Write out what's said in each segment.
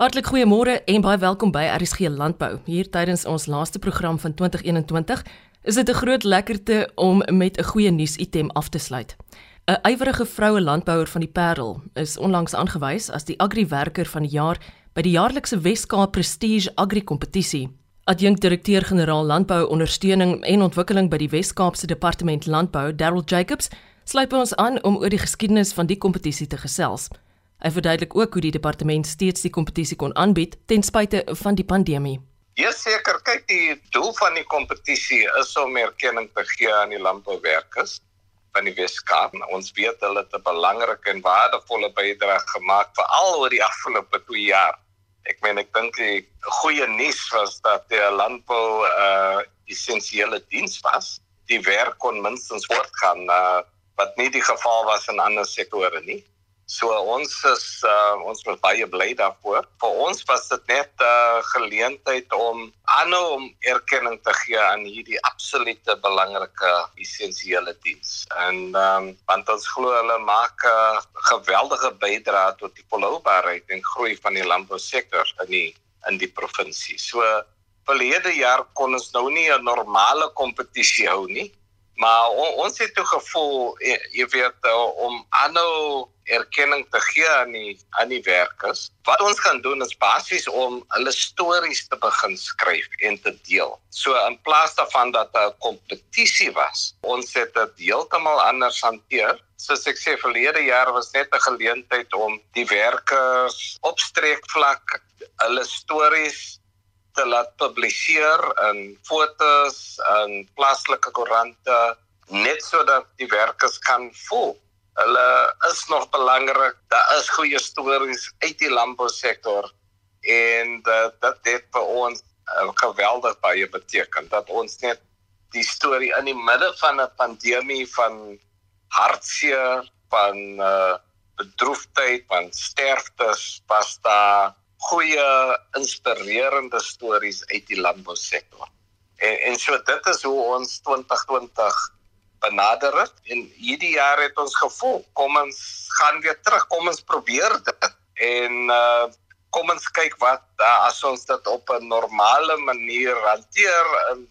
Hartlik goeiemôre en baie welkom by RSG Landbou. Hier tydens ons laaste program van 2021 is dit 'n groot lekkerte om met 'n goeie nuus item af te sluit. 'n Ywerige vroue landbouer van die Parel is onlangs aangewys as die agriwerker van die jaar by die jaarlikse Wes-Kaap Prestige Agri Kompetisie. Adjunkdirekteur-generaal Landbou Ondersteuning en Ontwikkeling by die Wes-Kaapse Departement Landbou, Darryl Jacobs, sluit by ons aan om oor die geskiedenis van die kompetisie te gesels. Hy verduidelik ook hoe die departement steeds die kompetisie kon aanbied ten spyte van die pandemie. Ja seker, kyk die doel van die kompetisie is om erkenning te gee aan die landbouwerkers van die Weskaap. Ons weet hulle het 'n belangrike en waardevolle bydrae gemaak veral oor die afgelope 2 jaar. Ek meen ek dink die goeie nuus was dat die landbou 'n uh, essensiële diens was. Die werk kon minstens voortgaan uh, wat nie die geval was in ander sektore nie. So ons is uh, ons was baie bly daarvoor. Vir ons was dit net 'n uh, geleentheid om aanhou om erkenning te gee aan hierdie absolute belangrike essensiële diens. En ehm um, want ons glo hulle maak 'n uh, geweldige bydrae tot die volhoubaarheid en groei van die landbousektor in die in die provinsie. So verlede jaar kon ons nou nie 'n normale kompetisie hou nie. Maar on, ons het toe gevoel jy, jy weet om aanhou erkenning te gee aan die aan die werkers. Wat ons gaan doen is basies om hulle stories te begin skryf en te deel. So in plaas daarvan dat 'n kompetisie was, ons het dit heeltemal anders hanteer. Soos ek sê verlede jaar was net 'n geleentheid om die werkers op streekvlak hulle stories te laat publiseer in fotos en plaaslike koerante net sodat die werkers kan voel hulle is nog belangrik. Daar is goeie stories uit die landbousektor en dat dit het vir ons uh, geweldig baie beteken dat ons net die storie in die midde van 'n pandemie van hartseer van uh, bedroefdheid van sterftes was daar goeie inspirerende stories uit die landbousektor. En en so dit is hoe ons 2020 benader het en hierdie jaar het ons gevoel kom ons gaan weer terug kom ons probeer dit en uh, kom ons kyk wat uh, as ons dit op 'n normale manier hanteer in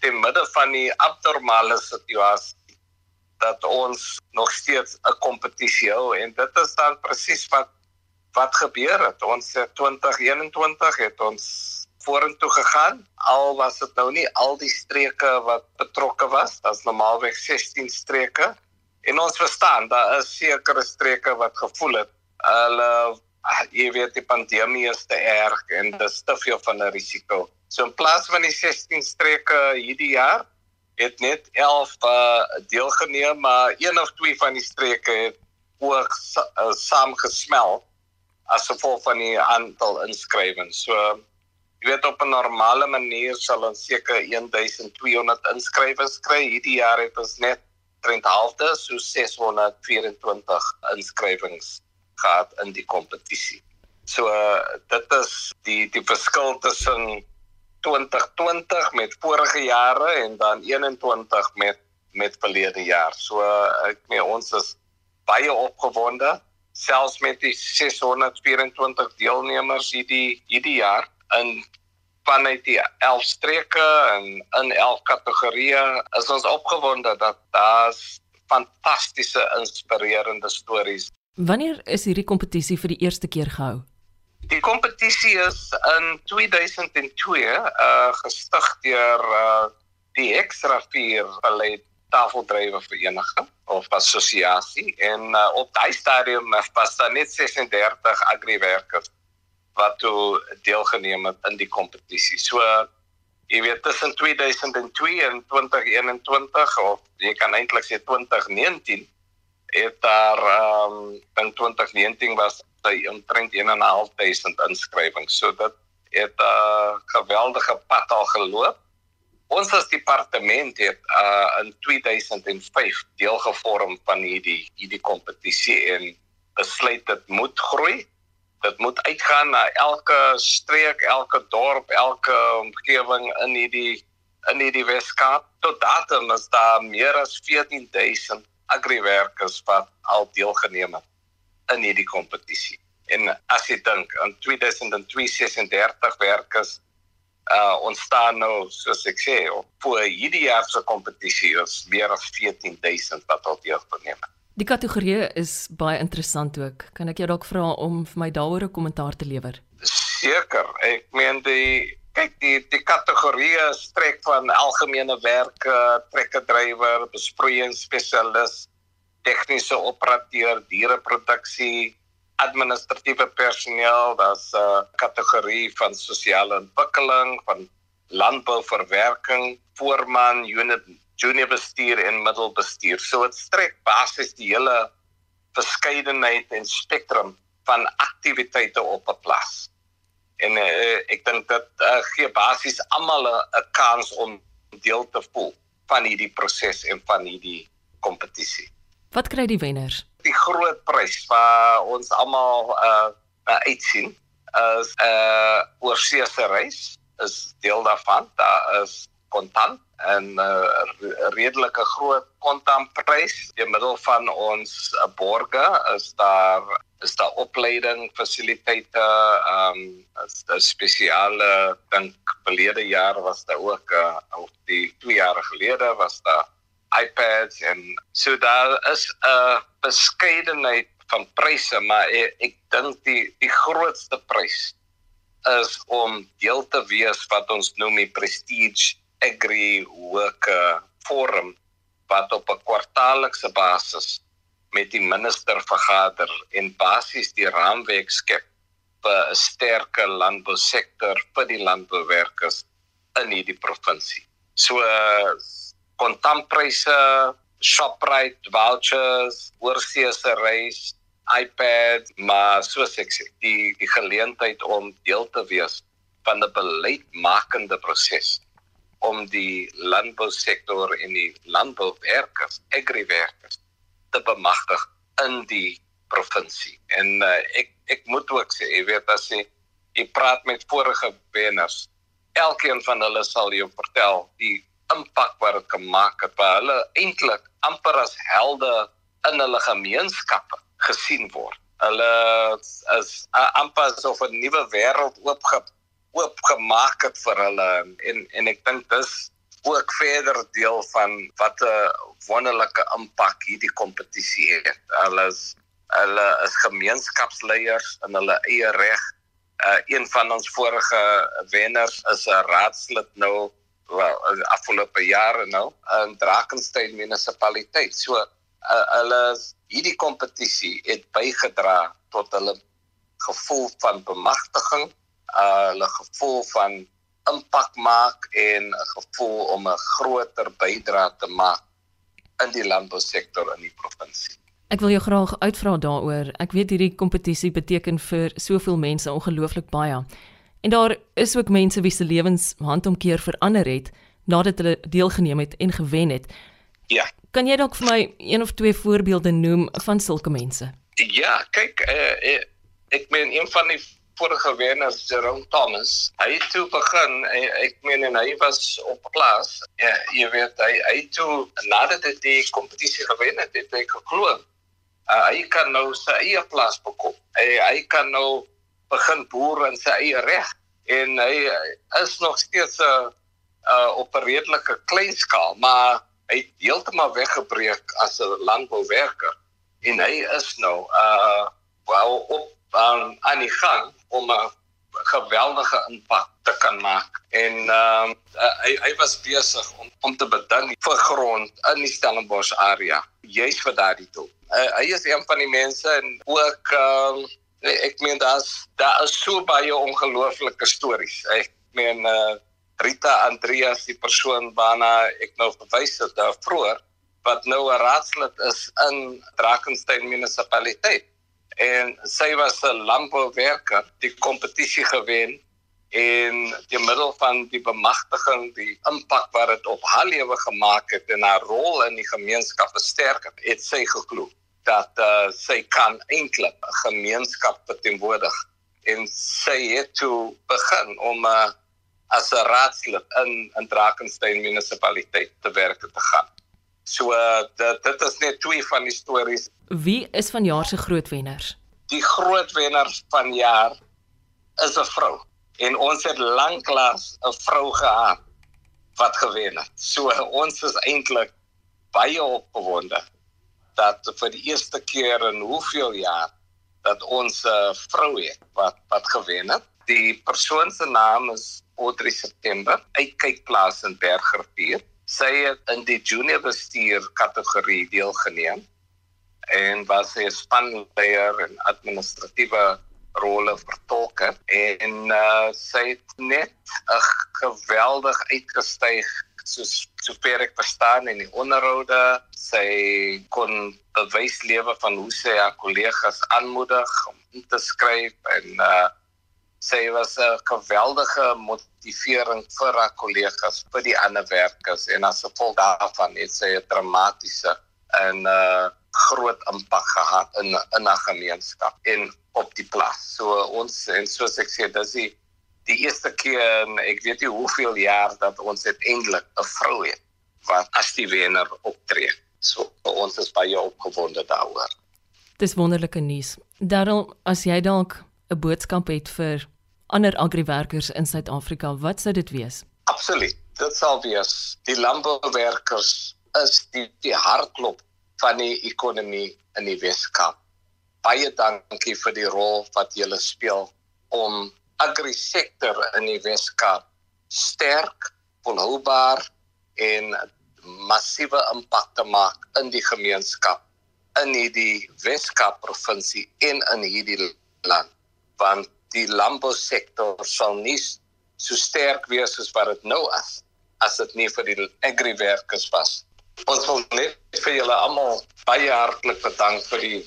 te midde van die abnormale situasie dat ons nog steeds 'n kompetisie hou en dit is dan presies wat wat gebeur het. Ons 2021 het ons vorentoe gegaan. Al was dit nou nie al die streke wat betrokke was. As normaalweg 16 streke en ons verstaan daar is sekere streke wat gevoel het hulle ah, jy weet die pandemie is te erg en dis te veel van 'n risiko so in plaas van die 16 streke hierdie jaar het net 11 uh, deelgeneem maar een of twee van die streke het ook uh, saamgesmel as gevolg van die aantal inskrywings. So Jy weet op 'n normale manier sal ons seker 1200 inskrywings kry. Hierdie jaar het ons net 3.5 so 624 inskrywings gehad in die kompetisie. So uh, dit is die die verskil tussen 2020 met vorige jare en dan 21 met met verlede jaar. So uh, ek meen ons is baie opgewonde selfs met die 624 deelnemers hierdie hierdie jaar in vanuit die 11 streke en in 11 kategorieë is ons opgewonde dat daar's fantastiese inspirerende stories. Wanneer is hierdie kompetisie vir die eerste keer gehou? Die kompetisie is in 2002 uh gestig deur uh die Extra 4 beleid tafeldrywe vereniging of assosiasie en uh, op daai stadium was daar net 36 agriwerkers wat toe deelgeneem het in die kompetisie. So jy weet tussen 2002 en 2021 of jy kan eintlik sê 2019 het daar ehm um, in 2019 was hy omtrent 1.500 inskrywings. So dit het 'n uh, geweldige pad al geloop. Ons as departement het uh in 2005 deel gevorm van hierdie hierdie kompetisie en besluit dit moet groei dit moet uitgaan na elke streek, elke dorp, elke omgewing in hierdie in hierdie Weskaap. Tot datum is daar meer as 14000 agriwerkers wat al deelgeneem het in hierdie kompetisie. En as jy dink aan 2036 werkers uh ontstaan nou soos ek sê op vir hierdie jaar se kompetisie is meer as 14000 wat al deelgeneem het. Die kategorie is baie interessant ook. Kan ek jou dalk vra om vir my daaroor 'n kommentaar te lewer? Seker. Ek meen die kyk die die kategorieë strek van algemene werke, trekkedrywer, besproeiingsspesialis, tegniese operateur, diereproduksie, administratiewe personeel, daar's 'n uh, kategorie van sosiale ontwikkeling, van landbouverwerking, voorman, unit junior bestuur en middelbestuur. So dit strek basies die hele verskeidenheid en spektrum van aktiwiteite op 'n plaas. En uh, ek dink dit uh, gee basies almal 'n kans om deel te voel van hierdie proses en van hierdie kompetisie. Wat kry die wenners? Die groot prys wat ons almal uh, uh uitsien is 'n uh, oorseese reis is deel daarvan. Daar is kontant en 'n uh, redelike groot kontantprys deur middel van ons uh, borge is daar is daar opleiding fasiliteite ehm um, 'n spesiale dink verlede jaar was daar ook uh, of die 2 jaar gelede was daar iPads en so daar is 'n beskeidenheid van pryse maar ek, ek dink die die grootste prys is om deel te wees wat ons noem die prestige agri worker forum wat op 'n kwartaallikse basis met die minister vergader en basies die raamwerk skep vir 'n sterker landbousektor vir die landbouwerkers in hierdie provinsie. So kontantpryse, Shoprite vouchers, oorseese reis, iPad, maar soos ek sê, die die geleentheid om deel te wees van 'n beleidsmakende proses om die landbousektor en die landbouwerkers, agriwerkers te bemagtig in die provinsie. En uh, ek ek moet ook sê, jy weet as jy, jy praat met vorige wenners, elkeen van hulle sal jou vertel die impak wat dit gemaak het vir hulle eintlik amper as helde in hulle gemeenskappe gesien word. Hulle is amper so 'n nuwe wêreld oopge oopgemaak het vir hulle en en ek dink dis ook verder deel van wat 'n wonderlike impak hierdie kompetisie het. Hulle is hulle is gemeenskapsleiers in hulle eie reg. Uh, een van ons vorige wenners is 'n raadslid nou wel afgelope jare nou in Drakensberg munisipaliteit. So uh, hulle hierdie kompetisie het bygedra tot hulle gevoel van bemagtiging, uh, hulle gevoel van impak maak en 'n gevoel om 'n groter bydrae te maak in die landbousektor in die provinsie. Ek wil jou graag uitvra daaroor. Ek weet hierdie kompetisie beteken vir soveel mense ongelooflik baie. En daar is ook mense wie se lewens handomkeer verander het nadat hulle deelgeneem het en gewen het. Ja. Kan jy dalk vir my een of twee voorbeelde noem van sulke mense? Ja, kyk, uh, ek meen een van die vorige wenners, Jerome Thomas, hy het toe begin, uh, ek meen en hy was op plaas. Ja, jy weet hy hy toe nadat hy die kompetisie gewen het, het hy geglo. Uh, hy kan nou sy eie plaas bekom. Hy hy kan nou begin boer in sy eie reg en hy is nog steeds 'n uh, uh, op 'n redelike klein skaal, maar hy het heeltemal weggebreek as 'n landbouwerker en hy is nou uh wel op um, aan die gang om 'n geweldige impak te kan maak en ehm uh, uh, hy hy was besig om om te beding vir grond in die Stellenbosch area juis vir daardie doel. Uh, hy is een van die mense en ook ehm uh, ek meen daar's daar is so baie ongelooflike stories. Ek meen uh, Rita Andreas die persoon waarna ek nou verwys het daar vroeër wat nou 'n raadslid is in Drakensberg munisipaliteit en sy was 'n landbouwerker die kompetisie gewen en die middel van die bemagtiging die impak wat dit op haar lewe gemaak het en haar rol in die gemeenskap versterk het, het sy geglo dat uh, sy kan eintlik 'n gemeenskap verteenwoordig en sy het toe begin om uh, as 'n raadslid in in Drakensberg munisipaliteit te werk te gaan. So dit dit is net twee van die stories. Wie is van jaar se groot wenners? die groot wenner van jaar is 'n vrou en ons het lanklaas 'n vrou gehad wat gewen het. So ons is eintlik baie opgewonde dat vir die eerste keer in hoeveel jaar dat ons 'n uh, vrou het wat wat gewen het. Die persoon se naam is Audrey September. Uitkyk plaas in Bergrivier. Sy het in die junior bestuur kategorie deelgeneem en was sy spanleier en administratiewe rolle vertolk het en uh, sy het net 'n geweldig uitgestyg soos sover ek verstaan in die onderhoude. Sy kon bewys lewe van hoe sy haar kollegas aanmoedig om te skryf en uh, sy was 'n geweldige motivering vir haar kollegas vir die ander werkers en as gevolg daarvan het sy 'n dramatiese en uh, groot impak gehad in in 'n gemeenskap en op die plaas. So ons en soos ek sê, dis die die eerste keer en ek weet nie hoeveel jaar dat ons uiteindelik 'n vrou het wat as die wenner optree. So ons is baie opgewonde daaroor. Dis wonderlike nuus. Darryl, as jy dalk 'n boodskap het vir ander agriwerkers in Suid-Afrika, wat sou dit wees? Absoluut. Dit sal wees die landbouwerkers is die die hartklop van die ekonomie in die Weskaap. Baie dankie vir die rol wat julle speel om agrisektor in die Weskaap sterk, volhoubaar en massiewe impak te maak in die gemeenskap in hierdie Weskaap provinsie en in hierdie land. Want die landbousektor sal nie so sterk wees soos wat dit nou is as dit nie vir die agriwerkers was. Ons wil net vir julle almal baie hartlik bedank vir die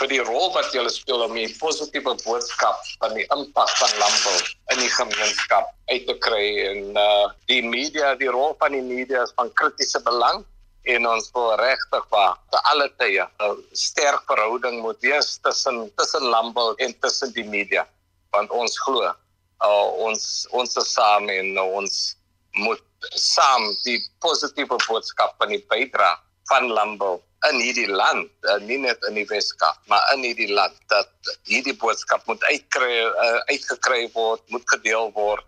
vir die rol wat julle speel om 'n positiewe boodskap van die impak van landbou in die gemeenskap uit te kry en uh die media, die rol van die media is van kritiese belang en ons wil regtig waar te alle tye 'n sterk verhouding moet wees tussen tussen landbou en tussen die media want ons glo uh, ons ons is saam en uh, ons moet saam die positiewe boodskap van die bydra van landbou in hierdie land, uh, nie net in die Weskaap, maar in hierdie land dat hierdie boodskap moet uitkry uh, uitgekry word, moet gedeel word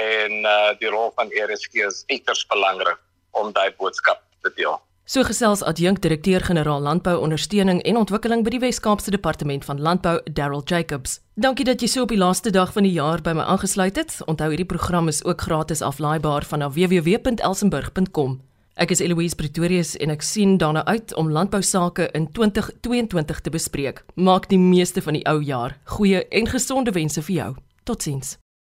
en uh, die rol van RSG is uiters belangrik om daai boodskap. So gesels adjunkdirekteur-generaal Landbou Ondersteuning en Ontwikkeling by die Wes-Kaapse Departement van Landbou, Darryl Jacobs. Dankie dat jy so op die laaste dag van die jaar by my aangesluit het. Onthou hierdie program is ook gratis aflaaibaar van www.elsenburg.com. Ek is Eloise Pretorius en ek sien daarna uit om landbou sake in 2022 te bespreek. Maak die meeste van die ou jaar. Goeie en gesonde wense vir jou. Totsiens.